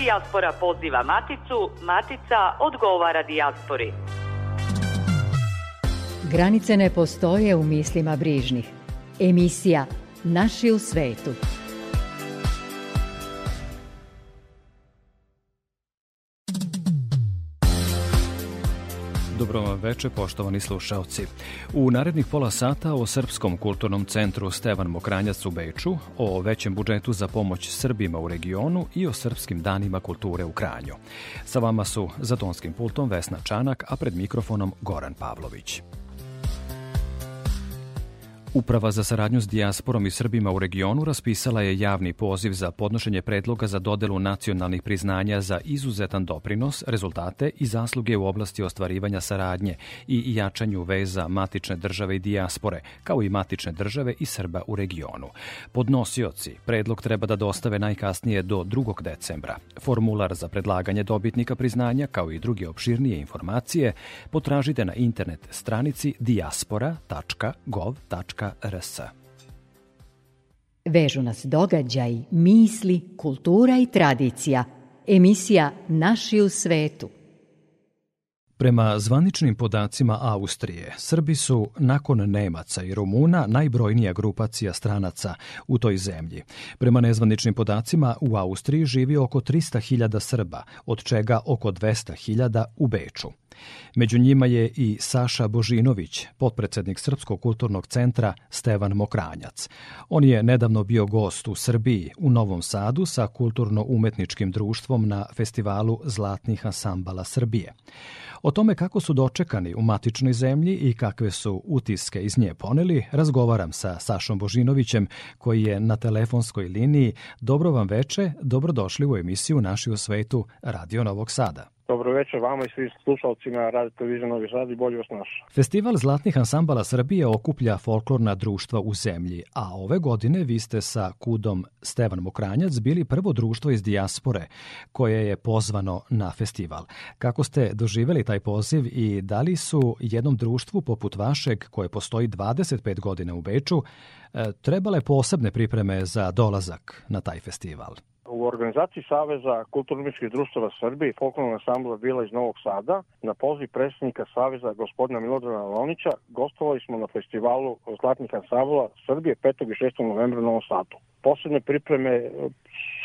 Dijaspora poziva Maticu, Matica odgovara Dijaspori. Granice ne postoje u mislima brižnih. Emisija Naši u svetu. Dobro vam veče, poštovani slušaoci. U narednih pola sata o Srpskom kulturnom centru Stevan Mokranjac u Beču, o većem budžetu za pomoć Srbima u regionu i o Srpskim danima kulture u Kranju. Sa vama su za tonskim pultom Vesna Čanak, a pred mikrofonom Goran Pavlović. Uprava za saradnju s dijasporom i Srbima u regionu raspisala je javni poziv za podnošenje predloga za dodelu nacionalnih priznanja za izuzetan doprinos, rezultate i zasluge u oblasti ostvarivanja saradnje i jačanju veza matične države i dijaspore, kao i matične države i Srba u regionu. Podnosioci predlog treba da dostave najkasnije do 2. decembra. Formular za predlaganje dobitnika priznanja, kao i druge opširnije informacije, potražite na internet stranici diaspora.gov.hr www.radiomađarska.rs Vežu nas događaj, misli, kultura i tradicija. Emisija Naši u svetu. Prema zvaničnim podacima Austrije, Srbi su, nakon Nemaca i Rumuna, najbrojnija grupacija stranaca u toj zemlji. Prema nezvaničnim podacima, u Austriji živi oko 300.000 Srba, od čega oko 200.000 u Beču. Među njima je i Saša Božinović, potpredsednik Srpskog kulturnog centra Stevan Mokranjac. On je nedavno bio gost u Srbiji, u Novom Sadu, sa kulturno-umetničkim društvom na festivalu Zlatnih ansambala Srbije. O tome kako su dočekani u matičnoj zemlji i kakve su utiske iz nje poneli, razgovaram sa Sašom Božinovićem, koji je na telefonskoj liniji. Dobro vam veče, dobrodošli u emisiju Naši u svetu Radio Novog Sada. Dobro večer vama i svim slušalcima Radio Televizije Novi Sad i bolje vas naša. Festival Zlatnih ansambala Srbije okuplja folklorna društva u zemlji, a ove godine vi ste sa kudom Stevan Mokranjac bili prvo društvo iz dijaspore koje je pozvano na festival. Kako ste doživeli taj poziv i da li su jednom društvu poput vašeg, koje postoji 25 godina u Beču, e, trebale posebne pripreme za dolazak na taj festival? U organizaciji Saveza kulturno-umetničkih društava Srbije i folklorna ansambla bila iz Novog Sada, na poziv predsjednika Saveza gospodina Milodrana Lonića, gostovali smo na festivalu Zlatnih ansambla Srbije 5. i 6. novembra u Novom Sadu. Posebne pripreme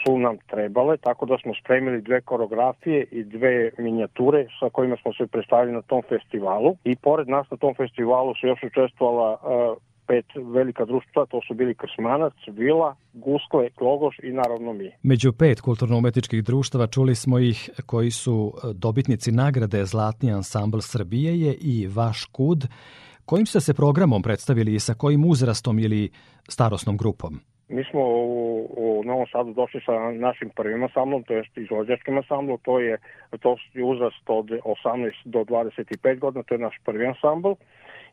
su nam trebale, tako da smo spremili dve koreografije i dve minijature sa kojima smo se predstavili na tom festivalu. I pored nas na tom festivalu su još učestvovala uh, pet velika društva, to su bili Kršmanac, Vila, Guskle, Klogoš i naravno mi. Među pet kulturno-umetničkih društava čuli smo ih koji su e, dobitnici nagrade Zlatni ansambl Srbije je i Vaš Kud. Kojim ste se programom predstavili i sa kojim uzrastom ili starosnom grupom? Mi smo u, u Novom Sadu došli sa našim prvim ansamblom, to jest izvođačkim ansamblom, to je to je uzrast od 18 do 25 godina, to je naš prvi ansambl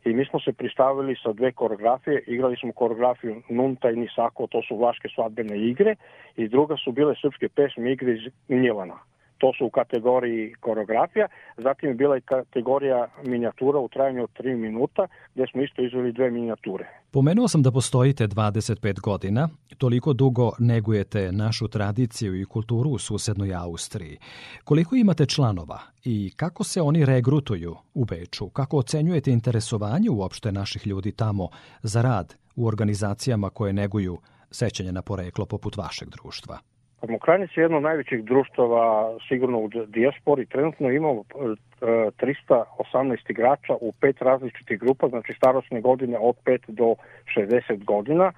i mi smo se pristavili sa dve koreografije, igrali smo koreografiju Nunta i Nisako, to su vlaške svadbene igre i druga su bile srpske pesme igre iz Gnjevana. To su u kategoriji koreografija, zatim je bila i kategorija minijatura u trajanju od 3 minuta, gde smo isto izveli dve minijature. Pomenuo sam da postojite 25 godina, toliko dugo negujete našu tradiciju i kulturu u susednoj Austriji. Koliko imate članova i kako se oni regrutuju u Beču? Kako ocenjujete interesovanje uopšte naših ljudi tamo za rad u organizacijama koje neguju sećanje na poreklo poput vašeg društva? Mokrajinac je jedno od najvećih društava sigurno u dijaspori. Trenutno imamo 318 e, igrača u pet različitih grupa, znači starosne godine od 5 do 60 godina.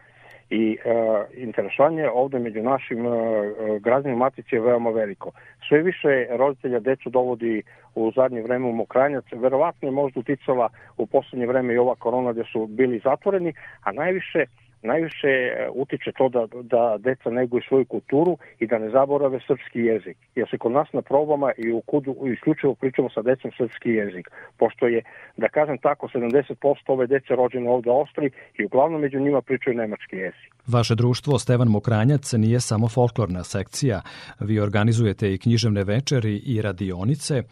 I e, interesovanje ovde među našim e, e, građanima Matice je veoma veliko. Sve više roditelja decu dovodi u zadnje vreme u Mokranjac. Verovatno je možda uticala u poslednje vreme i ova korona gde su bili zatvoreni, a najviše najviše e, utiče to da, da deca neguju svoju kulturu i da ne zaborave srpski jezik. Jer se kod nas na probama i u kudu isključivo pričamo sa decom srpski jezik. Pošto je, da kažem tako, 70% ove dece rođene ovde u Austriji i uglavnom među njima pričaju nemački jezik. Vaše društvo Stevan Mokranjac nije samo folklorna sekcija. Vi organizujete i književne večeri i radionice.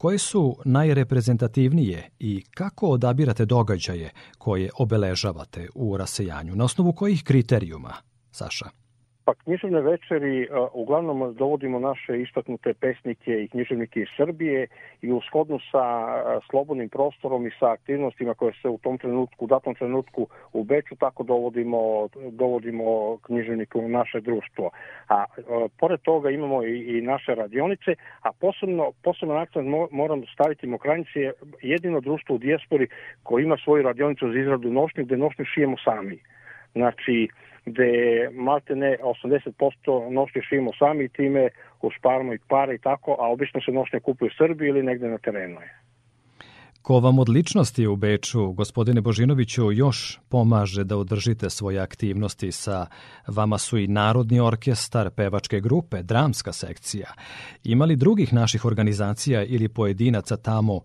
Koje su najreprezentativnije i kako odabirate događaje koje obeležavate u rasejanju? Na osnovu kojih kriterijuma, Saša? pa književne večeri e, uglavnom dovodimo naše istaknute pesnike i književnike iz Srbije i u shodnu sa e, slobodnim prostorom i sa aktivnostima koje se u tom trenutku, u datom trenutku u Beču, tako dovodimo, dovodimo književnike u naše društvo. A e, pored toga imamo i, i naše radionice, a posebno, posebno akcent mo, moram staviti im je jedino društvo u dijaspori koje ima svoju radionicu za izradu nošnje, gde nošnju šijemo sami. Znači, gde malte ne 80% nošnje šimo sami i time ušparamo i pare i tako, a obično se nošnje kupuju u Srbiji ili negde na terenu je. Ko vam od ličnosti u Beču, gospodine Božinoviću, još pomaže da održite svoje aktivnosti sa vama su i Narodni orkestar, pevačke grupe, dramska sekcija. Imali drugih naših organizacija ili pojedinaca tamo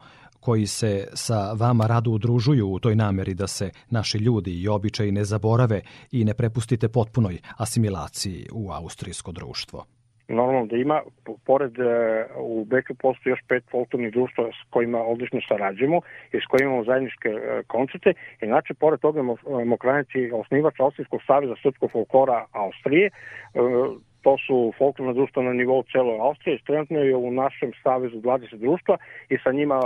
koji se sa vama rado udružuju u toj nameri da se naši ljudi i običaji ne zaborave i ne prepustite potpunoj asimilaciji u austrijsko društvo? Normalno da ima, pored e, u Beču postoji još pet folklornih društva s kojima odlično sarađujemo i s kojima imamo zajedničke e, koncerte. Inače, pored toga Mokranac e, je osnivač Austrijskog savjeza srpskog folklora Austrije. To su folklorna društva na nivou celo Austrije. Trenutno je u našem savezu 20 društva i sa njima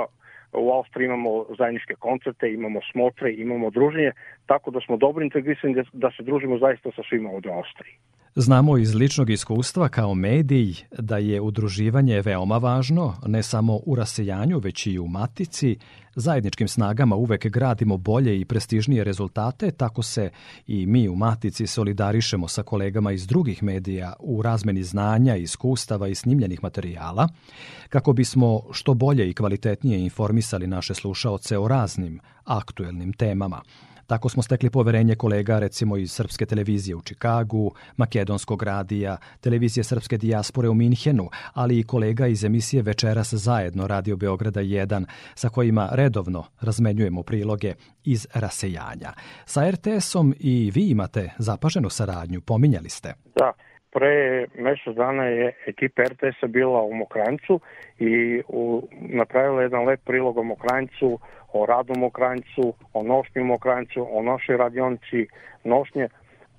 u Austriji imamo zajedničke koncerte, imamo smotre, imamo druženje, tako da smo dobro integrisani da, da se družimo zaista sa svima ovde u Austriji. Znamo iz ličnog iskustva kao medij da je udruživanje veoma važno, ne samo u rasejanju, već i u matici. Zajedničkim snagama uvek gradimo bolje i prestižnije rezultate, tako se i mi u matici solidarišemo sa kolegama iz drugih medija u razmeni znanja, iskustava i snimljenih materijala, kako bismo što bolje i kvalitetnije informisali naše slušaoce o raznim aktuelnim temama. Tako smo stekli poverenje kolega recimo iz Srpske televizije u Čikagu, Makedonskog radija, televizije Srpske dijaspore u Minhenu, ali i kolega iz emisije Večeras zajedno Radio Beograda 1, sa kojima redovno razmenjujemo priloge iz rasejanja. Sa RTS-om i vi imate zapaženu saradnju, pominjali ste. Da, pre mesec dana je ekipa RTS-a bila u Mokrancu i u, napravila jedan lep prilog o Mokranjcu, o radu Mokrancu, o nošnju Mokrancu, o našoj radionici nošnje.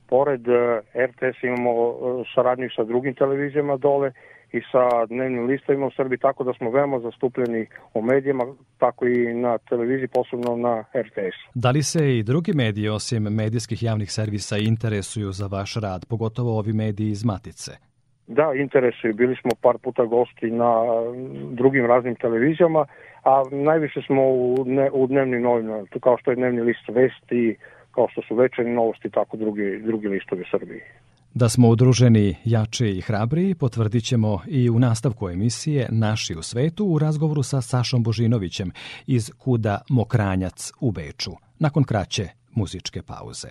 Pored eh, RTS imamo eh, saradnju sa drugim televizijama dole i sa dnevnim listovima u Srbiji, tako da smo veoma zastupljeni u medijima, tako i na televiziji, posebno na rts Da li se i drugi mediji, osim medijskih javnih servisa, interesuju za vaš rad, pogotovo ovi mediji iz Matice? Da, interesuju. Bili smo par puta gosti na drugim raznim televizijama, a najviše smo u, ne, u dnevnim novinama, kao što je dnevni list vesti, kao što su večernje novosti, tako drugi, drugi listovi Srbije. Da smo udruženi, jači i hrabri, potvrdit ćemo i u nastavku emisije Naši u svetu u razgovoru sa Sašom Božinovićem iz Kuda Mokranjac u Beču, nakon kraće muzičke pauze.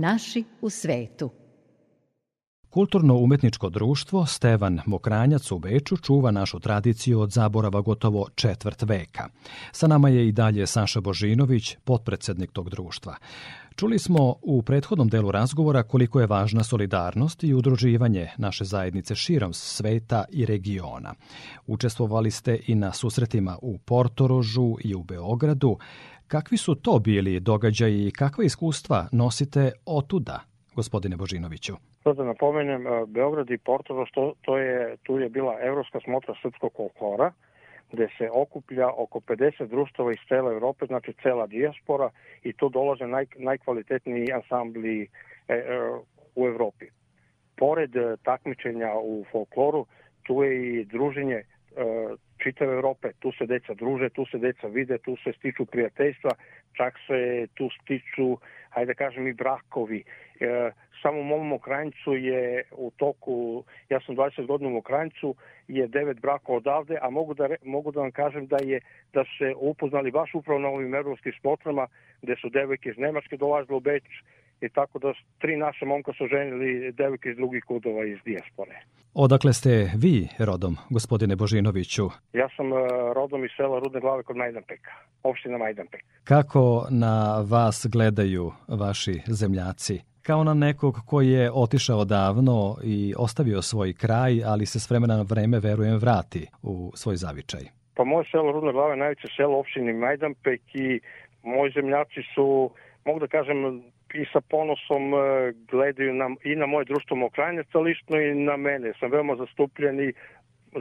naši u svetu. Kulturno-umetničko društvo Stevan Mokranjac u Beču čuva našu tradiciju od zaborava gotovo četvrt veka. Sa nama je i dalje Saša Božinović, potpredsednik tog društva. Čuli smo u prethodnom delu razgovora koliko je važna solidarnost i udruživanje naše zajednice širom sveta i regiona. Učestvovali ste i na susretima u Portorožu i u Beogradu. Kakvi su to bili događaji i kakva iskustva nosite otuda, gospodine Božinoviću? Sad da napomenem, e, Beograd i Portoro, što, to je, tu je bila Evropska smotra srpskog folklora, gde se okuplja oko 50 društava iz cele Evrope, znači cela dijaspora i tu dolaze naj, najkvalitetniji ansambli e, e, u Evropi. Pored e, takmičenja u folkloru, tu je i druženje e, čitave Evrope. Tu se deca druže, tu se deca vide, tu se stiču prijateljstva, čak se tu stiču, hajde da kažem, i brakovi. E, samo u mom Mokranjcu je u toku, ja sam 20 godina u Mokranjcu, je devet braka odavde, a mogu da, mogu da vam kažem da, je, da se upoznali baš upravo na ovim evropskim smotrama, gde su devojke iz Nemačke dolazile u Beč, i tako da tri naša momka su ženili devike iz drugih kudova iz dijaspore. Odakle ste vi rodom, gospodine Božinoviću? Ja sam e, rodom iz sela Rudne glave kod Majdanpeka, opština Majdanpek. Kako na vas gledaju vaši zemljaci? Kao na nekog koji je otišao davno i ostavio svoj kraj, ali se s vremena na vreme, verujem, vrati u svoj zavičaj. Pa moje selo Rudne glave je najveće selo opštine Majdanpek i moji zemljaci su, mogu da kažem, i sa ponosom e, gledaju na, i na moje društvo Mokranjaca lično i na mene. Sam veoma zastupljen i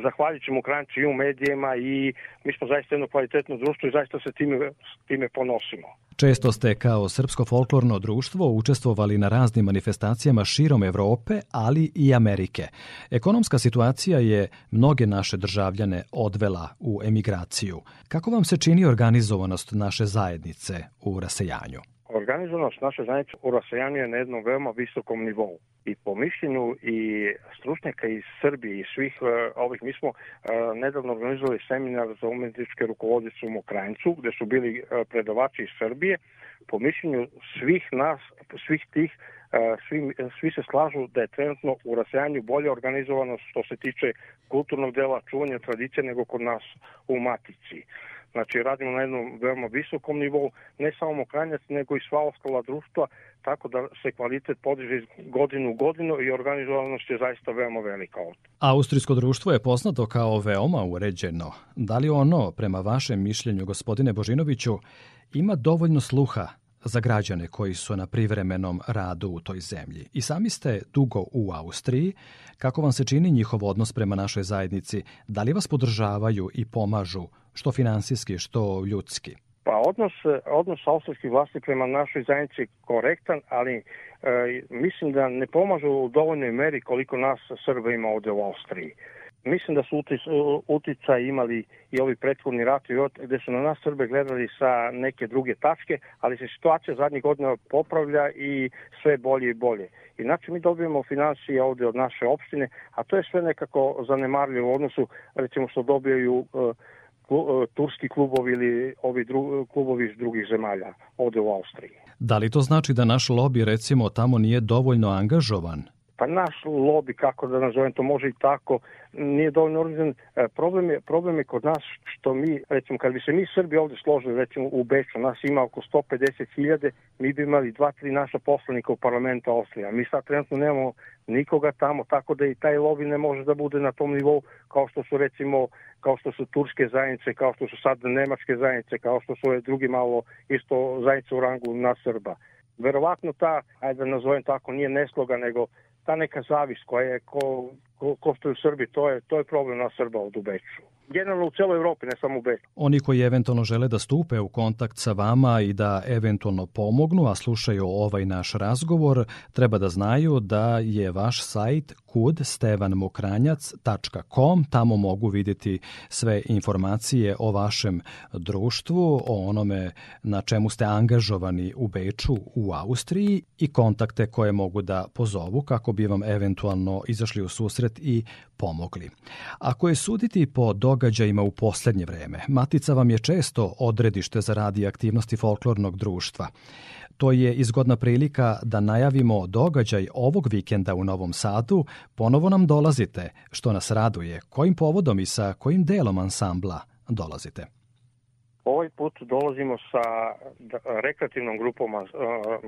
zahvaljujući Mokranjcu i u medijima i mi smo zaista jedno kvalitetno društvo i zaista se time, time ponosimo. Često ste kao Srpsko folklorno društvo učestvovali na raznim manifestacijama širom Evrope, ali i Amerike. Ekonomska situacija je mnoge naše državljane odvela u emigraciju. Kako vam se čini organizovanost naše zajednice u rasejanju? Organizovanost naše zajednice u rasejanju je na jednom veoma visokom nivou. I po mišljenju i stručnjaka iz Srbije i svih uh, ovih, mi smo uh, nedavno organizovali seminar za umetničke rukovodice u Mokranjcu, gde su bili uh, predavači iz Srbije. Po mišljenju svih nas, svih tih, svi, svi se slažu da je trenutno u rasejanju bolje organizovano što se tiče kulturnog dela čuvanja tradicije nego kod nas u Matici. Znači radimo na jednom veoma visokom nivou, ne samo Kranjac, nego i sva ostala društva, tako da se kvalitet podiže iz godinu u godinu i organizovanost je zaista veoma velika ovde. Austrijsko društvo je poznato kao veoma uređeno. Da li ono, prema vašem mišljenju, gospodine Božinoviću, ima dovoljno sluha za građane koji su na privremenom radu u toj zemlji. I sami ste dugo u Austriji. Kako vam se čini njihov odnos prema našoj zajednici? Da li vas podržavaju i pomažu što finansijski, što ljudski? Pa odnos, odnos austrijskih vlasti prema našoj zajednici korektan, ali e, mislim da ne pomažu u dovoljnoj meri koliko nas Srba ima ovde u Austriji. Mislim da su utic, imali i ovi prethodni rati gde su na nas Srbe gledali sa neke druge tačke, ali se situacija zadnjih godina popravlja i sve bolje i bolje. Inače mi dobijemo financije ovde od naše opštine, a to je sve nekako zanemarljivo u odnosu, recimo što dobijaju e, E, turski klubovi ili ovi dru, klubovi iz drugih zemalja ovde u Austriji. Da li to znači da naš lobby recimo tamo nije dovoljno angažovan? pa naš lobby, kako da nazovem to, može i tako, nije dovoljno organizan. E, problem je, problem je kod nas što mi, recimo, kad bi se mi Srbi ovde složili, recimo u Beču, nas ima oko 150.000, mi bi imali dva, tri naša poslanika u parlamenta Oslija. Mi sad trenutno nemamo nikoga tamo, tako da i taj lobby ne može da bude na tom nivou kao što su recimo, kao što su turske zajednice, kao što su sad nemačke zajednice, kao što su ove drugi malo isto zajednice u rangu na Srba verovatno ta, ajde da nazovem tako, nije nesloga, nego ta neka zavist koja je ko ko, ko što je u Srbiji. To je, to je problem na Srba u Beču generalno u celoj Evropi, ne samo u Beču. Oni koji eventualno žele da stupe u kontakt sa vama i da eventualno pomognu, a slušaju ovaj naš razgovor, treba da znaju da je vaš sajt kudstevanmokranjac.com, tamo mogu videti sve informacije o vašem društvu, o onome na čemu ste angažovani u Beču u Austriji i kontakte koje mogu da pozovu kako bi vam eventualno izašli u susret susret i pomogli. Ako je suditi po događajima u poslednje vreme, Matica vam je često odredište za radi aktivnosti folklornog društva. To je izgodna prilika da najavimo događaj ovog vikenda u Novom Sadu. Ponovo nam dolazite, što nas raduje, kojim povodom i sa kojim delom ansambla dolazite. Ovaj put dolazimo sa da, rekreativnom grupom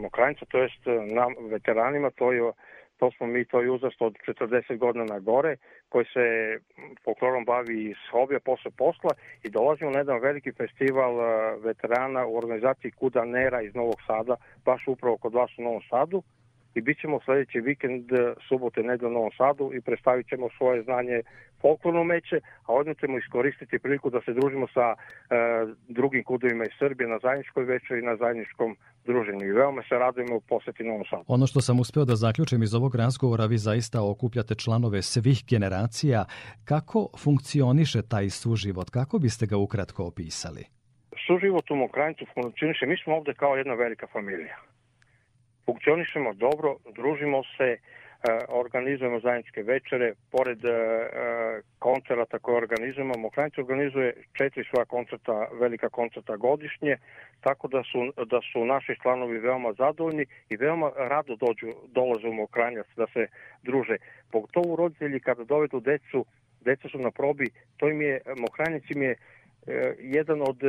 Mokranjca, to jest e, nam veteranima, to je to smo mi, to je uzrast od 40 godina na gore, koji se folklorom bavi iz hobija posle posla i dolazimo na jedan veliki festival eh, veterana u organizaciji Nera iz Novog Sada, baš upravo kod vas u Novom Sadu, i bit ćemo sledeći vikend e, subote nedelje u Novom Sadu i predstavit ćemo svoje znanje folklorno meće, a odmah ćemo iskoristiti priliku da se družimo sa e, drugim kudovima iz Srbije na zajedničkoj večeri i na zajedničkom druženju i veoma se radujemo u poseti Novom Sadu. Ono što sam uspeo da zaključim iz ovog razgovora, vi zaista okupljate članove svih generacija. Kako funkcioniše taj suživot? Kako biste ga ukratko opisali? Suživot u Mokranjcu funkcioniše. Mi smo ovde kao jedna velika familija funkcionišemo dobro, družimo se, e, organizujemo zajedničke večere, pored e, e, koncerata koje organizujemo, Mokranjci organizuje četiri svoja koncerta, velika koncerta godišnje, tako da su, da su naši članovi veoma zadovoljni i veoma rado dođu, dolaze u Mokranjac da se druže. Pogotovo roditelji kada dovedu decu, deca su na probi, to im je, Mokranjac im je jedan od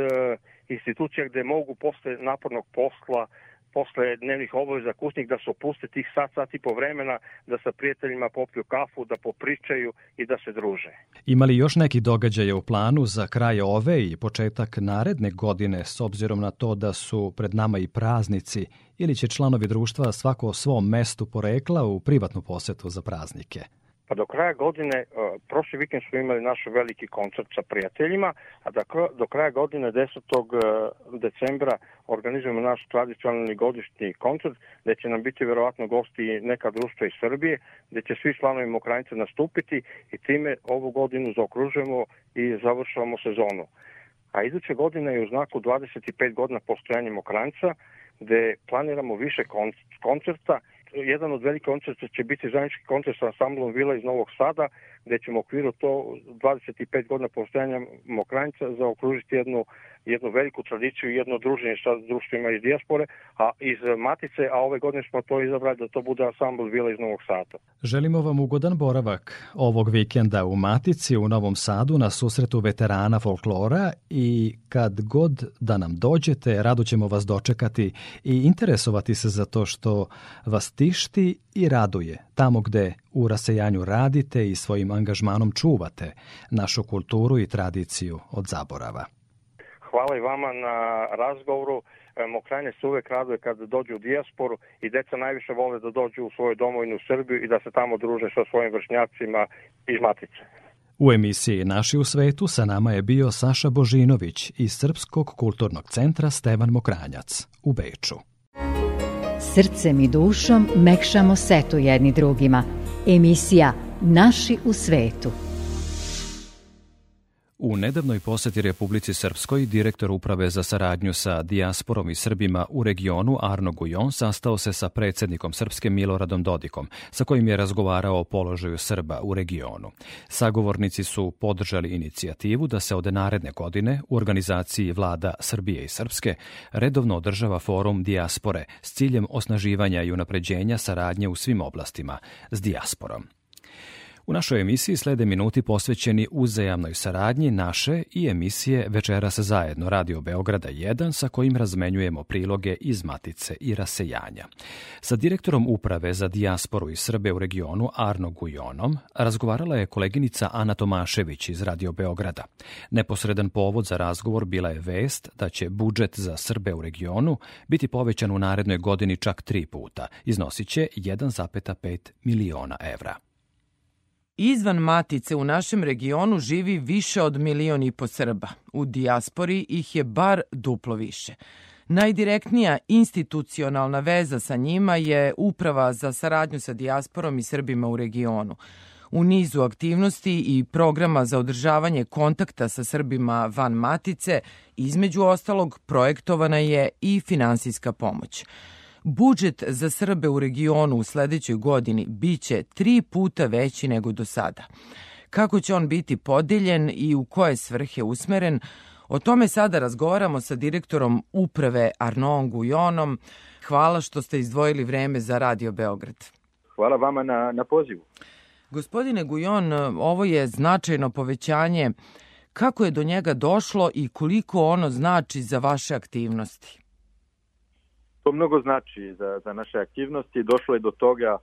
institucija gde mogu posle napornog posla posle dnevnih obaveza kućnih da se opuste tih sat, sat i po vremena, da sa prijateljima popiju kafu, da popričaju i da se druže. Ima li još neki događaje u planu za kraj ove i početak naredne godine s obzirom na to da su pred nama i praznici ili će članovi društva svako o svom mestu porekla u privatnu posetu za praznike? Pa do kraja godine, e, prošli vikend smo imali naš veliki koncert sa prijateljima, a da do kraja godine 10. E, decembra organizujemo naš tradicionalni godišnji koncert, gde će nam biti verovatno gosti neka društva iz Srbije, gde će svi članovi Mokrajnice nastupiti i time ovu godinu zaokružujemo i završavamo sezonu. A iduće godine je u znaku 25 godina postojanja Mokranjca, gde planiramo više koncerta jedan od velikih koncerta će biti zajednički koncert sa ansamblom Vila iz Novog Sada, gde ćemo u okviru to 25 godina postojanja Mokranjca zaokružiti jednu jednu veliku tradiciju i jedno druženje sa društvima iz dijaspore, a iz Matice, a ove godine smo to izabrali da to bude ansambl Vila iz Novog Sada. Želimo vam ugodan boravak ovog vikenda u Matici u Novom Sadu na susretu veterana folklora i kad god da nam dođete, rado ćemo vas dočekati i interesovati se za to što vas tišti i raduje tamo gde u rasejanju radite i svojim angažmanom čuvate našu kulturu i tradiciju od zaborava. Hvala i vama na razgovoru. E, Mokrajne se uvek raduje kada dođu u dijasporu i deca najviše vole da dođu u svoju domovinu u Srbiju i da se tamo druže sa svojim vršnjacima iz Matice. U emisiji Naši u svetu sa nama je bio Saša Božinović iz Srpskog kulturnog centra Stevan Mokranjac u Beču. Srcem i dušom mekšamo setu jedni drugima. Emisija Naši u svetu. U nedavnoj poseti Republici Srpskoj direktor Uprave za saradnju sa dijasporom i Srbima u regionu Arno Gujon sastao se sa predsednikom Srpske Miloradom Dodikom, sa kojim je razgovarao o položaju Srba u regionu. Sagovornici su podržali inicijativu da se od naredne godine u organizaciji vlada Srbije i Srpske redovno održava forum dijaspore s ciljem osnaživanja i unapređenja saradnje u svim oblastima s dijasporom. U našoj emisiji slede minuti posvećeni uzajamnoj saradnji naše i emisije Večera sa zajedno Radio Beograda 1 sa kojim razmenjujemo priloge iz Matice i rasejanja. Sa direktorom Uprave za dijasporu i Srbe u regionu Arno Gujonom razgovarala je koleginica Ana Tomašević iz Radio Beograda. Neposredan povod za razgovor bila je vest da će budžet za Srbe u regionu biti povećan u narednoj godini čak tri puta. Iznosiće 1,5 miliona evra. Izvan matice u našem regionu živi više od milion i po Srba. U dijaspori ih je bar duplo više. Najdirektnija institucionalna veza sa njima je Uprava za saradnju sa dijasporom i Srbima u regionu. U nizu aktivnosti i programa za održavanje kontakta sa Srbima van matice, između ostalog, projektovana je i finansijska pomoć. Budžet za Srbe u regionu u sledećoj godini biće tri puta veći nego do sada. Kako će on biti podeljen i u koje svrhe usmeren, o tome sada razgovaramo sa direktorom uprave Arnon Gujonom. Hvala što ste izdvojili vreme za Radio Beograd. Hvala vama na, na pozivu. Gospodine Gujon, ovo je značajno povećanje. Kako je do njega došlo i koliko ono znači za vaše aktivnosti? To mnogo znači za, za naše aktivnosti. Došlo je do toga e,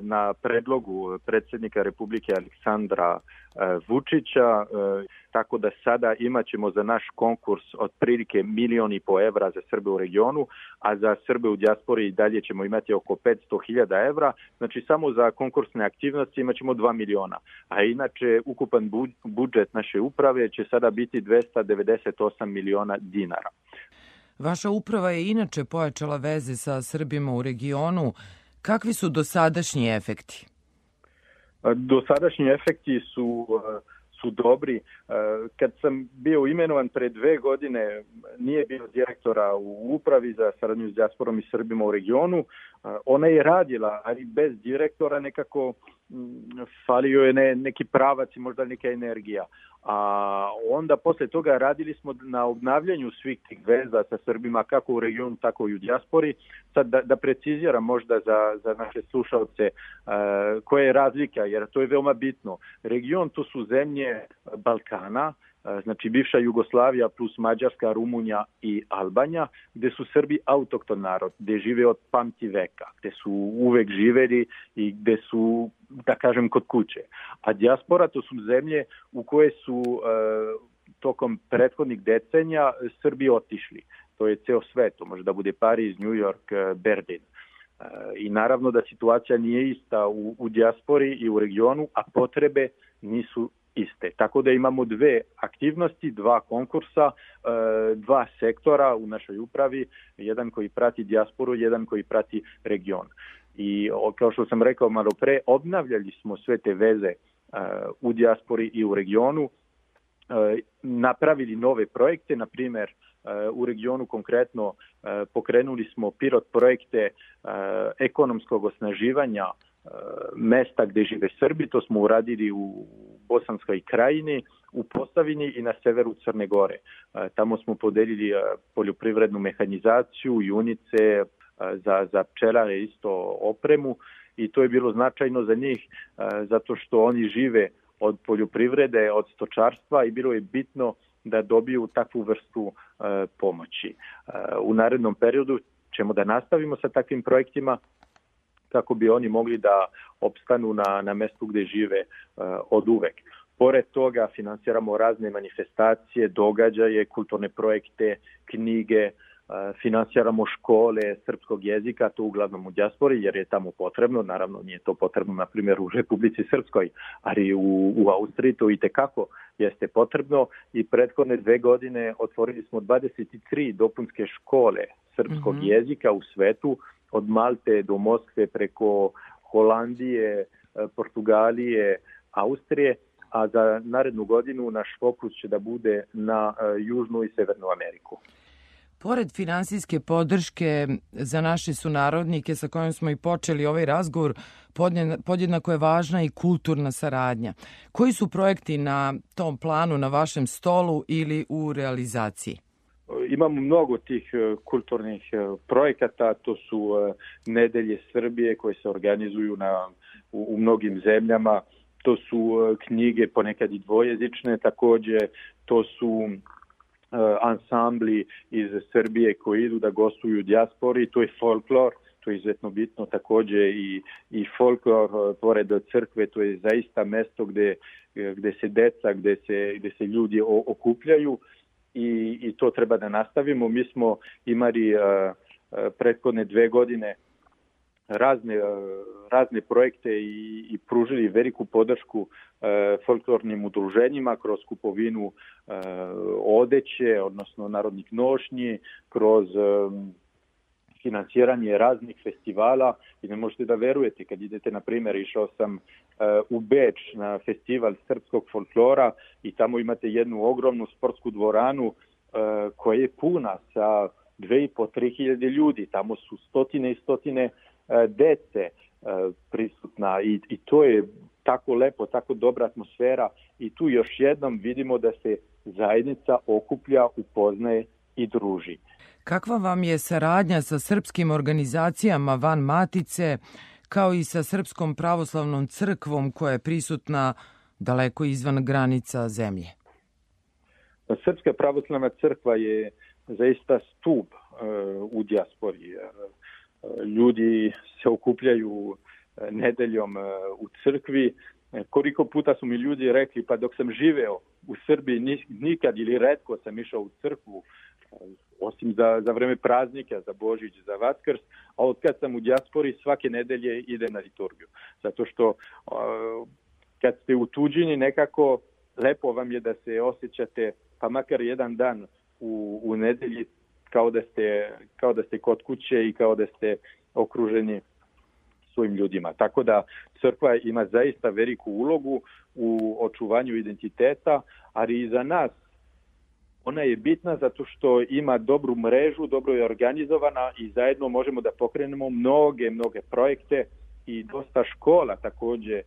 na predlogu predsjednika Republike Aleksandra e, Vučića, e, tako da sada imaćemo za naš konkurs otprilike milion i po evra za Srbe u regionu, a za Srbe u dijaspori i dalje ćemo imati oko 500.000 evra, znači samo za konkursne aktivnosti imaćemo 2 miliona, a inače ukupan budžet naše uprave će sada biti 298 miliona dinara. Vaša uprava je inače pojačala veze sa Srbima u regionu. Kakvi su dosadašnji efekti? Dosadašnji efekti su su dobri. Kad sam bio imenovan pre dve godine, nije bio direktora u upravi za saradnju s diasporom i Srbima u regionu, Ona je radila, ali bez direktora nekako falio je ne, neki pravac i možda neka energija. A onda posle toga radili smo na obnavljanju svih tih veza sa Srbima kako u regionu tako i u dijaspori. Sad da, da preciziram možda za, za naše slušalce koja je razlika jer to je veoma bitno. Region to su zemlje Balkana, E, znači bivša Jugoslavija plus Mađarska, Rumunja i Albanija, gde su Srbi autokton narod, gde žive od pamti veka, gde su uvek živeli i gde su, da kažem, kod kuće. A diaspora to su zemlje u koje su e, tokom prethodnih decenija Srbi otišli. To je ceo svet, to može da bude Pariz, New York, e, Berlin. I naravno da situacija nije ista u, u dijaspori i u regionu, a potrebe nisu iste. Tako da imamo dve aktivnosti, dva konkursa, e, dva sektora u našoj upravi, jedan koji prati dijasporu, jedan koji prati region. I kao što sam rekao malo pre, obnavljali smo sve te veze e, u dijaspori i u regionu, e, napravili nove projekte, na primer u regionu konkretno pokrenuli smo pilot projekte ekonomskog osnaživanja mesta gde žive Srbi, to smo uradili u Bosanskoj krajini, u Posavini i na severu Crne Gore. E, tamo smo podelili e, poljoprivrednu mehanizaciju, junice, e, za, za pčelare isto opremu i to je bilo značajno za njih zato što oni žive od poljoprivrede, od stočarstva i bilo je bitno da dobiju takvu vrstu pomoći. U narednom periodu ćemo da nastavimo sa takvim projektima, kako bi oni mogli da opstanu na, na mestu gde žive uh, od uvek. Pored toga finansiramo razne manifestacije, događaje, kulturne projekte, knjige, e, finansiramo škole srpskog jezika, to uglavnom u dijaspori, jer je tamo potrebno, naravno nije to potrebno, na primjer, u Republici Srpskoj, ali u, u Austriji to i tekako jeste potrebno i prethodne dve godine otvorili smo 23 dopunske škole srpskog mm -hmm. jezika u svetu, od Malte do Moskve preko Holandije, e, Portugalije, Austrije, a za narednu godinu naš fokus će da bude na e, Južnu i Severnu Ameriku. Pored finansijske podrške za naše sunarodnike sa kojom smo i počeli ovaj razgovor, podjednako je važna i kulturna saradnja. Koji su projekti na tom planu, na vašem stolu ili u realizaciji? Imamo mnogo tih e, kulturnih e, projekata, to su e, nedelje Srbije koje se organizuju na, u, u mnogim zemljama, to su knjige ponekad i dvojezične takođe, to su ansambli iz Srbije koji idu da gostuju u dijaspori, to je folklor, to je izuzetno bitno takođe i, i folklor pored crkve, to je zaista mesto gde, gde se deca, gde se, gde se ljudi okupljaju i, i to treba da nastavimo. Mi smo imali e, e, prethodne dve godine razne, e, razne projekte i, i pružili veliku podršku e, folklornim udruženjima kroz kupovinu e, odeće, odnosno narodnih nošnji, kroz e, financiranje raznih festivala i ne možete da verujete kad idete, na primjer, išao sam uh, u Beč na festival srpskog folklora i tamo imate jednu ogromnu sportsku dvoranu uh, koja je puna sa dve i po tri hiljade ljudi. Tamo su stotine i stotine uh, dece prisutna i, i to je tako lepo, tako dobra atmosfera i tu još jednom vidimo da se zajednica okuplja, upoznaje i druži. Kakva vam je saradnja sa srpskim organizacijama van Matice, kao i sa Srpskom pravoslavnom crkvom koja je prisutna daleko izvan granica zemlje? Pa Srpska pravoslavna crkva je zaista stup e, u dijaspori. E, ljudi se okupljaju e, nedeljom u crkvi. Koliko puta su mi ljudi rekli, pa dok sam živeo u Srbiji nikad ili redko sam išao u crkvu, osim za, za vreme praznika, za Božić, za Vaskrs, a od kad sam u dijaspori svake nedelje idem na liturgiju. Zato što uh, kad ste u tuđini nekako lepo vam je da se osjećate pa makar jedan dan u, u nedelji kao da, ste, kao da ste kod kuće i kao da ste okruženi svojim ljudima. Tako da crkva ima zaista veliku ulogu u očuvanju identiteta, ali i za nas Ona je bitna zato što ima dobru mrežu, dobro je organizovana i zajedno možemo da pokrenemo mnoge, mnoge projekte i dosta škola takođe e,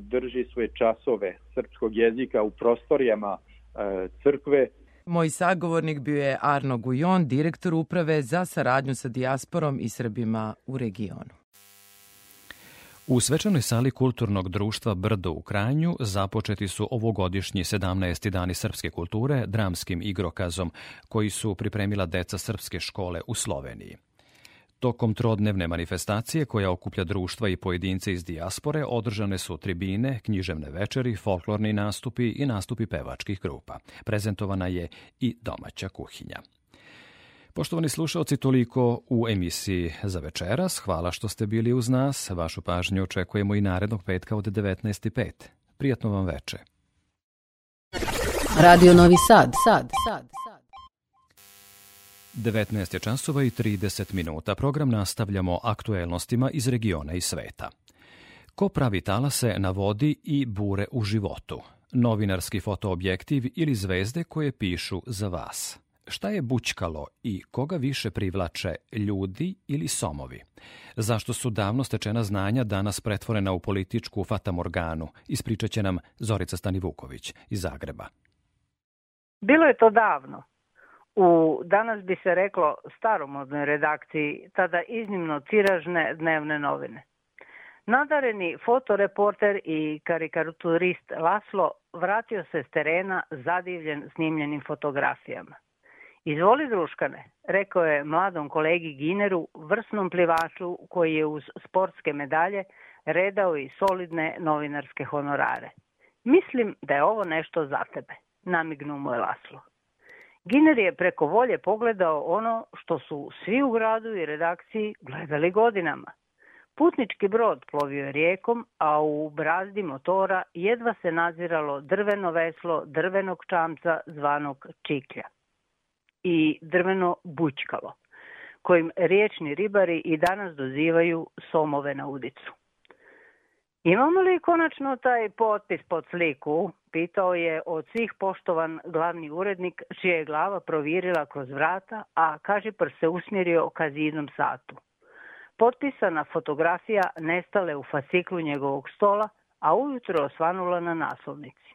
drži svoje časove srpskog jezika u prostorijama e, crkve Moj sagovornik bio je Arno Gujon, direktor uprave za saradnju sa dijasporom i Srbima u regionu. U svečanoj sali kulturnog društva Brdo u Kranju započeti su ovogodišnji 17. dani srpske kulture dramskim igrokazom koji su pripremila deca srpske škole u Sloveniji. Tokom trodnevne manifestacije koja okuplja društva i pojedince iz dijaspore održane su tribine, književne večeri, folklorni nastupi i nastupi pevačkih grupa. Prezentovana je i domaća kuhinja. Poštovani slušalci, toliko u emisiji za večeras. Hvala što ste bili uz nas. Vašu pažnju očekujemo i narednog petka od 19.05. Prijatno vam veče. Radio Novi Sad, Sad, Sad, Sad. 19 časova i 30 minuta. Program nastavljamo aktuelnostima iz regiona i sveta. Ko pravi talase na vodi i bure u životu? Novinarski fotoobjektiv ili zvezde koje pišu za vas – Šta je bućkalo i koga više privlače, ljudi ili somovi? Zašto su davno stečena znanja danas pretvorena u političku fatamorganu? Ispričat će nam Zorica Stanivuković iz Zagreba. Bilo je to davno. U danas bi se reklo staromodnoj redakciji, tada iznimno tiražne dnevne novine. Nadareni fotoreporter i karikaturist Laslo vratio se s terena zadivljen snimljenim fotografijama. Izvoli druškane, rekao je mladom kolegi Gineru, vrsnom plivaču koji je uz sportske medalje redao i solidne novinarske honorare. Mislim da je ovo nešto za tebe, namignuo mu je Laslo. Giner je preko volje pogledao ono što su svi u gradu i redakciji gledali godinama. Putnički brod plovio je rijekom, a u brazdi motora jedva se naziralo drveno veslo drvenog čamca zvanog čiklja i drveno bućkalo, kojim riječni ribari i danas dozivaju somove na udicu. Imamo li konačno taj potpis pod sliku? Pitao je od svih poštovan glavni urednik, čija je glava provirila kroz vrata, a kaže pr se usmjerio ka zidnom satu. Potpisana fotografija nestale u fasciklu njegovog stola, a ujutro osvanula na naslovnici.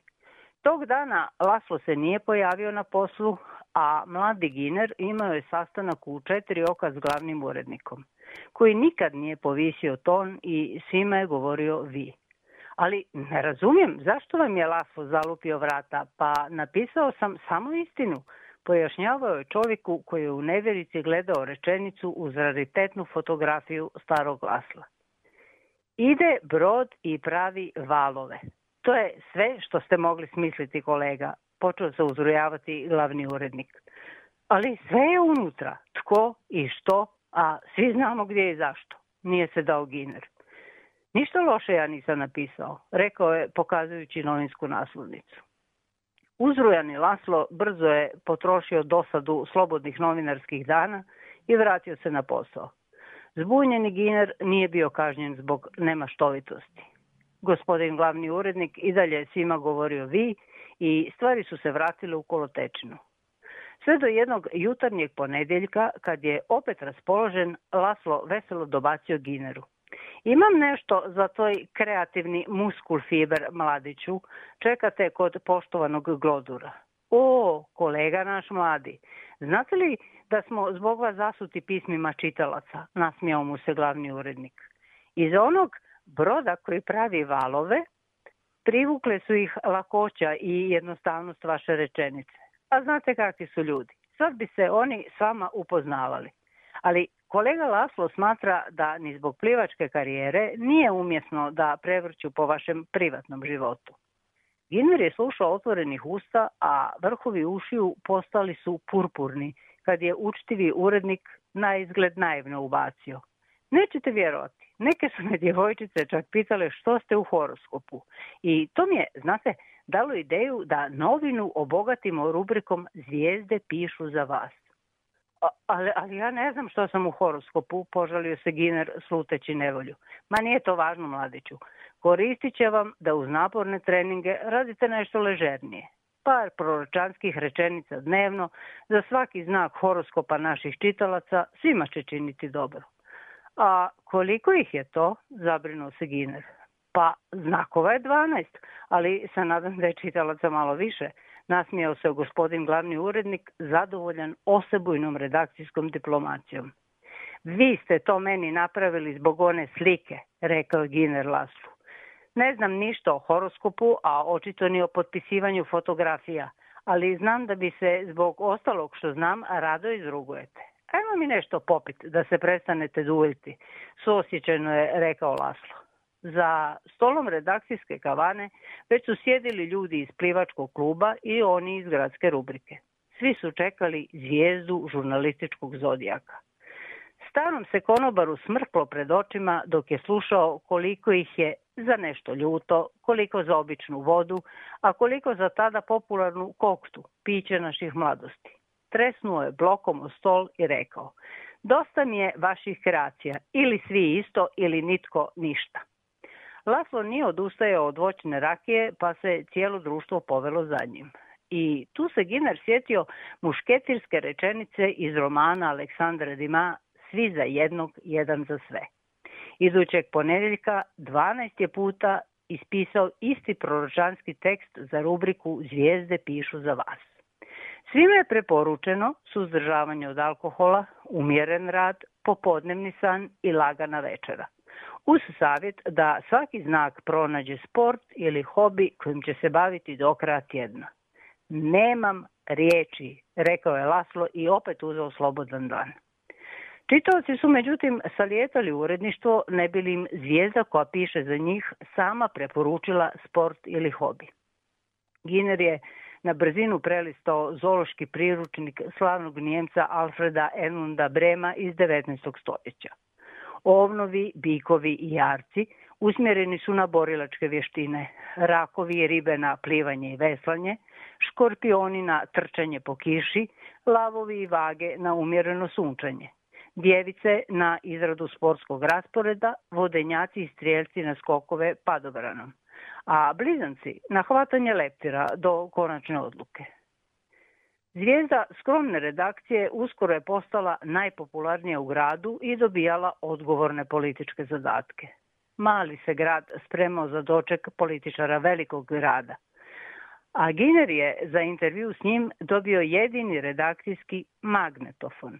Tog dana Laslo se nije pojavio na poslu, a mladi Giner imao je sastanak u četiri oka s glavnim urednikom, koji nikad nije povisio ton i svima je govorio vi. Ali ne razumijem zašto vam je Lafo zalupio vrata, pa napisao sam samo istinu, pojašnjavao je čovjeku koji je u neverici gledao rečenicu uz raritetnu fotografiju starog Lasla. Ide brod i pravi valove. To je sve što ste mogli smisliti kolega, počeo se uzrujavati glavni urednik. Ali sve je unutra, tko i što, a svi znamo gdje i zašto. Nije se dao giner. Ništa loše ja nisam napisao, rekao je pokazujući novinsku naslovnicu. Uzrujani Laslo brzo je potrošio dosadu slobodnih novinarskih dana i vratio se na posao. Zbunjeni Giner nije bio kažnjen zbog nemaštovitosti. Gospodin glavni urednik i dalje je svima govorio vi i stvari su se vratile u kolotečinu. Sve do jednog jutarnjeg ponedeljka, kad je opet raspoložen, Laslo veselo dobacio Gineru. Imam nešto za tvoj kreativni muskul fiber, mladiću. Čekate kod poštovanog glodura. O, kolega naš mladi, znate li da smo zbog vas zasuti pismima čitalaca, nasmijao mu se glavni urednik. Iz onog broda koji pravi valove, Privukle su ih lakoća i jednostavnost vaše rečenice. A znate kakvi su ljudi. Sad bi se oni s vama upoznavali. Ali kolega Laslo smatra da ni zbog plivačke karijere nije umjesno da prevrću po vašem privatnom životu. Giner je slušao otvorenih usta, a vrhovi ušiju postali su purpurni, kad je učtivi urednik na izgled naivno ubacio. Nećete vjerovati, Neke su me djevojčice čak pitale što ste u horoskopu. I to mi je, znate, dalo ideju da novinu obogatimo rubrikom Zvijezde pišu za vas. A, ali, ali ja ne znam što sam u horoskopu, požalio se Giner sluteći nevolju. Ma nije to važno, mladiću. Koristit će vam da uz naporne treninge radite nešto ležernije. Par proročanskih rečenica dnevno, za svaki znak horoskopa naših čitalaca svima će činiti dobro. A koliko ih je to? Zabrinuo se Giner. Pa znakova je 12, ali sa nadam da je čitalaca malo više. Nasmijao se gospodin glavni urednik, zadovoljan osebujnom redakcijskom diplomacijom. Vi ste to meni napravili zbog one slike, rekao Giner Laslu. Ne znam ništa o horoskopu, a očito ni o potpisivanju fotografija, ali znam da bi se zbog ostalog što znam rado izrugujete. Ajmo mi nešto popit, da se prestanete duljiti, suosjećajno je rekao Laslo. Za stolom redakcijske kavane već su sjedili ljudi iz plivačkog kluba i oni iz gradske rubrike. Svi su čekali zvijezdu žurnalističkog zodijaka. Starom se konobaru smrklo pred očima dok je slušao koliko ih je za nešto ljuto, koliko za običnu vodu, a koliko za tada popularnu koktu, piće naših mladosti tresnuo je blokom o stol i rekao Dosta mi je vaših kreacija, ili svi isto ili nitko ništa. Laslo nije odustajao od voćne rakije, pa se cijelo društvo povelo za njim. I tu se Ginar sjetio mušketirske rečenice iz romana Aleksandra Dima Svi za jednog, jedan za sve. Idućeg ponedjeljka 12 je puta ispisao isti proročanski tekst za rubriku Zvijezde pišu za vas. Svima je preporučeno suzdržavanje od alkohola, umjeren rad, popodnevni san i lagana večera. Uz savjet da svaki znak pronađe sport ili hobi kojim će se baviti do kraja tjedna. Nemam riječi, rekao je Laslo i opet uzeo slobodan dan. Čitaoci su međutim salijetali uredništvo ne bi li im zvijezda koja piše za njih sama preporučila sport ili hobi. Giner je na brzinu prelistao zološki priručnik slavnog Njemca Alfreda Enunda Brema iz 19. stoljeća. Ovnovi, bikovi i jarci usmjereni su na borilačke vještine, rakovi i ribe na plivanje i veslanje, škorpioni na trčanje po kiši, lavovi i vage na umjereno sunčanje djevice na izradu sportskog rasporeda, vodenjaci i strijelci na skokove padobranom a blizanci na hvatanje leptira do konačne odluke. Zvijezda skromne redakcije uskoro je postala najpopularnija u gradu i dobijala odgovorne političke zadatke. Mali se grad spremao za doček političara velikog grada. A Giner je za intervju s njim dobio jedini redakcijski magnetofon.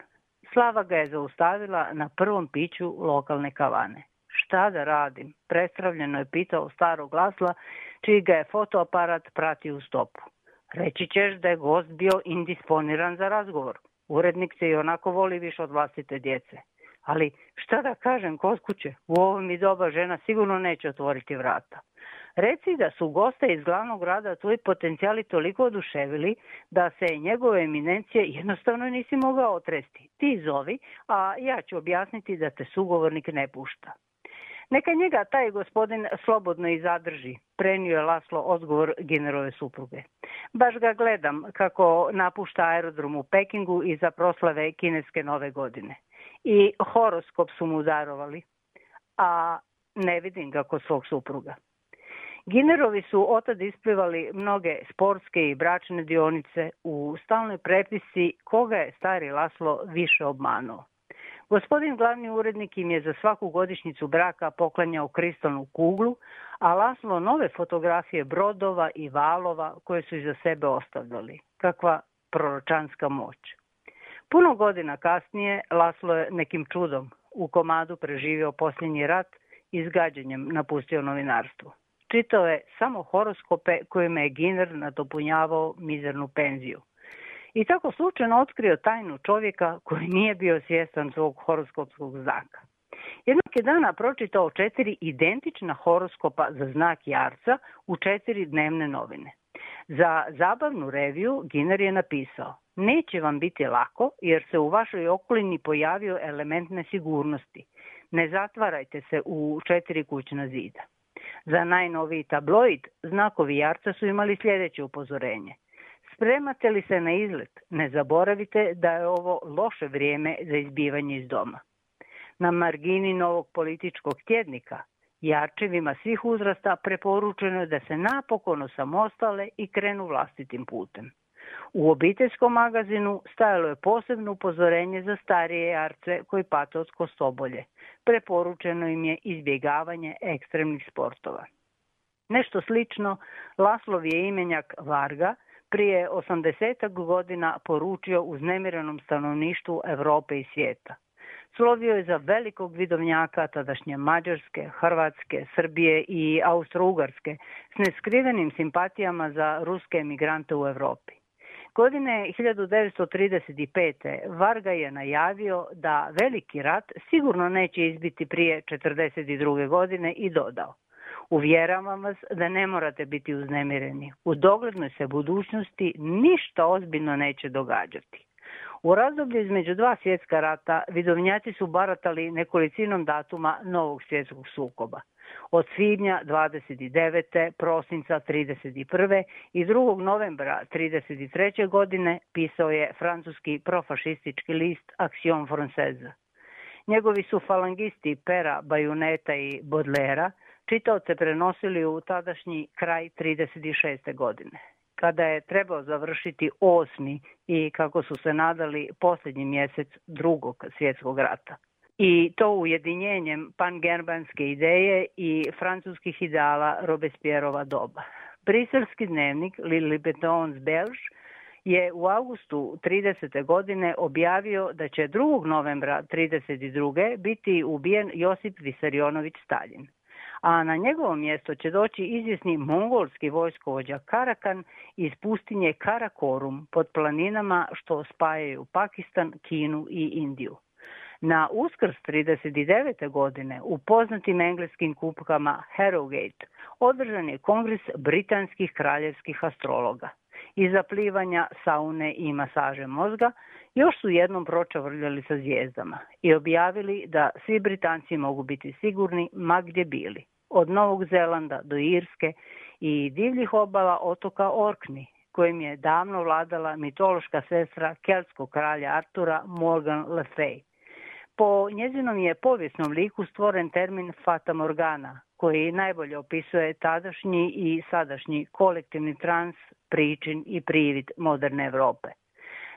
Slava ga je zaustavila na prvom piću lokalne kavane. Šta da radim? Prestravljeno je pitao starog glasla, čiji ga je fotoaparat pratio u stopu. Reći ćeš da je gost bio indisponiran za razgovor. Urednik se i onako voli više od vlastite djece. Ali šta da kažem, kod kuće, u ovom mi doba žena sigurno neće otvoriti vrata. Reci da su goste iz glavnog grada tvoji potencijali toliko oduševili da se njegove eminencije jednostavno nisi mogao otresti. Ti zovi, a ja ću objasniti da te sugovornik ne pušta. Neka njega taj gospodin slobodno i zadrži, prenio je Laslo odgovor generove supruge. Baš ga gledam kako napušta aerodrom u Pekingu i za proslave kineske nove godine. I horoskop su mu darovali, a ne vidim ga kod svog supruga. Ginerovi su otad isplivali mnoge sportske i bračne dionice u stalnoj prepisi koga je stari Laslo više obmanuo. Gospodin glavni urednik im je za svaku godišnicu braka poklanjao kristalnu kuglu, a laslo nove fotografije brodova i valova koje su iza sebe ostavljali. Kakva proročanska moć. Puno godina kasnije Laslo je nekim čudom u komadu preživio posljednji rat i zgađenjem napustio novinarstvo. Čitao je samo horoskope kojima je Giner nadopunjavao mizernu penziju – i tako slučajno otkrio tajnu čovjeka koji nije bio svjestan svog horoskopskog znaka. Jednog je dana pročitao četiri identična horoskopa za znak jarca u četiri dnevne novine. Za zabavnu reviju Giner je napisao Neće vam biti lako jer se u vašoj okolini pojavio element nesigurnosti. Ne zatvarajte se u četiri kućna zida. Za najnoviji tabloid znakovi jarca su imali sljedeće upozorenje – Spremate li se na izlet? Ne zaboravite da je ovo loše vrijeme za izbivanje iz doma. Na margini novog političkog tjednika, jačevima svih uzrasta preporučeno je da se napokon osamostale i krenu vlastitim putem. U obiteljskom magazinu stajalo je posebno upozorenje za starije jarce koji pate od kostobolje. Preporučeno im je izbjegavanje ekstremnih sportova. Nešto slično Laslov je imenjak Varga – prije 80 godina poručio uznemirenom stanovništvu Evrope i svijeta. Slovio je za velikog vidovnjaka tadašnje Mađarske, Hrvatske, Srbije i Austro-Ugarske s neskrivenim simpatijama za ruske emigrante u Europi. Godine 1935. Varga je najavio da veliki rat sigurno neće izbiti prije 1942. godine i dodao – Uvjeravam vas da ne morate biti uznemireni. U doglednoj se budućnosti ništa ozbiljno neće događati. U razdoblju između dva svjetska rata vidovnjaci su baratali nekolicinom datuma novog svjetskog sukoba. Od svibnja 29. prosinca 31. i 2. novembra 33. godine pisao je francuski profašistički list Action Française. Njegovi su falangisti Pera, Bajuneta i Bodlera – čitaoce prenosili u tadašnji kraj 36. godine kada je trebao završiti osmi i, kako su se nadali, posljednji mjesec drugog svjetskog rata. I to ujedinjenjem pangermanske ideje i francuskih ideala Robespierova doba. Briselski dnevnik Lili Betons Belge je u augustu 30. godine objavio da će 2. novembra 32. biti ubijen Josip Visarionović Stalin a na njegovo mjesto će doći izvjesni mongolski vojskovođa Karakan iz pustinje Karakorum pod planinama što spajaju Pakistan, Kinu i Indiju. Na uskrs 39. godine u poznatim engleskim kupkama Harrogate održan je kongres britanskih kraljevskih astrologa. Iza plivanja, saune i masaže mozga – Još su jednom pročavrljali sa zvijezdama i objavili da svi Britanci mogu biti sigurni ma gdje bili, od Novog Zelanda do Irske i divljih obala otoka Orkni, kojim je davno vladala mitološka sestra keltskog kralja Artura Morgan Le Fay. Po njezinom je povijesnom liku stvoren termin Fata Morgana, koji najbolje opisuje tadašnji i sadašnji kolektivni trans, pričin i privid moderne Evrope.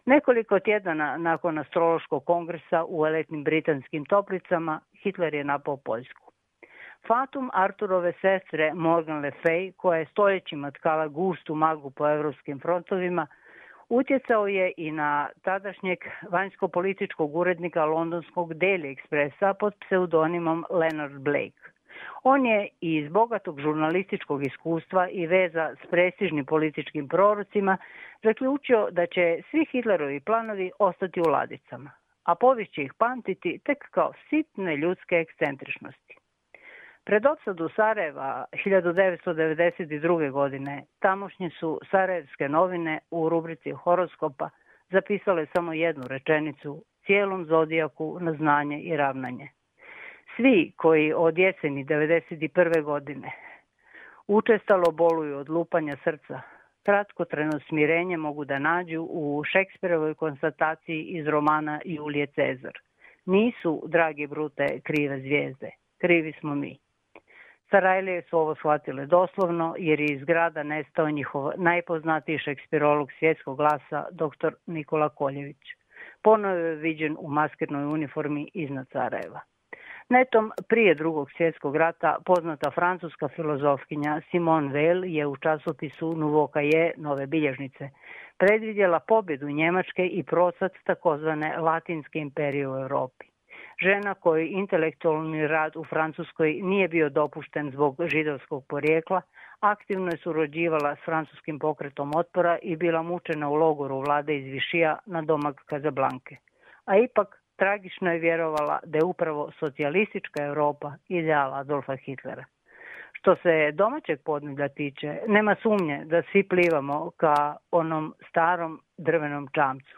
Nekoliko tjedana nakon astrološkog kongresa u eletnim britanskim toplicama Hitler je napao Poljsku. Fatum Arturove sestre Morgan Le Fay, koja je stojećima tkala gustu magu po evropskim frontovima, utjecao je i na tadašnjeg vanjsko-političkog urednika londonskog Daily Expressa pod pseudonimom Leonard Blake. On je i iz bogatog žurnalističkog iskustva i veza s prestižnim političkim prorocima zaključio da će svi Hitlerovi planovi ostati u ladicama, a povijest će ih pamtiti tek kao sitne ljudske ekcentričnosti. Pred opsadu Sarajeva 1992. godine tamošnje su Sarajevske novine u rubrici horoskopa zapisale samo jednu rečenicu cijelom zodijaku na znanje i ravnanje. Svi koji od jeseni 1991. godine učestalo boluju od lupanja srca, kratkotreno smirenje mogu da nađu u Šekspirovoj konstataciji iz romana Julije Cezar. Nisu, dragi Brute, krive zvijezde. Krivi smo mi. Sarajlije su ovo shvatile doslovno jer je iz grada nestao njihov najpoznatiji šekspirolog svjetskog glasa dr. Nikola Koljević. Ponovo je viđen u maskirnoj uniformi iznad Sarajeva. Netom prije drugog svjetskog rata poznata francuska filozofkinja Simone Weil je u časopisu Nuvoka je nove bilježnice predvidjela pobjedu Njemačke i procvat takozvane Latinske imperije u Europi. Žena kojoj intelektualni rad u Francuskoj nije bio dopušten zbog židovskog porijekla, aktivno je surađivala s francuskim pokretom otpora i bila mučena u logoru vlade iz Višija na domak Kazablanke. A ipak tragično je vjerovala da je upravo socijalistička Europa ideala Adolfa Hitlera. Što se domaćeg podneblja tiče, nema sumnje da svi plivamo ka onom starom drvenom čamcu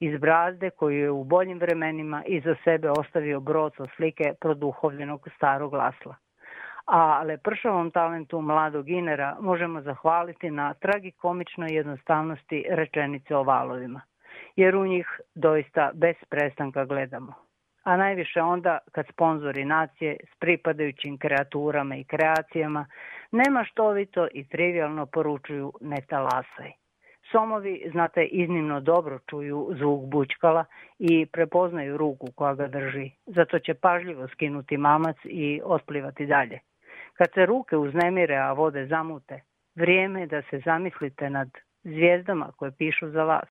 iz brazde koju je u boljim vremenima iza sebe ostavio brod sa slike produhovljenog starog lasla. A lepršavom talentu mladog Inera možemo zahvaliti na tragikomičnoj jednostavnosti rečenice o valovima jer u njih doista bez prestanka gledamo. A najviše onda kad sponzori nacije s pripadajućim kreaturama i kreacijama nema štovito i trivialno poručuju ne talasaj. Somovi, znate, iznimno dobro čuju zvuk bućkala i prepoznaju ruku koja ga drži. Zato će pažljivo skinuti mamac i otplivati dalje. Kad se ruke uznemire, a vode zamute, vrijeme je da se zamislite nad zvijezdama koje pišu za vas.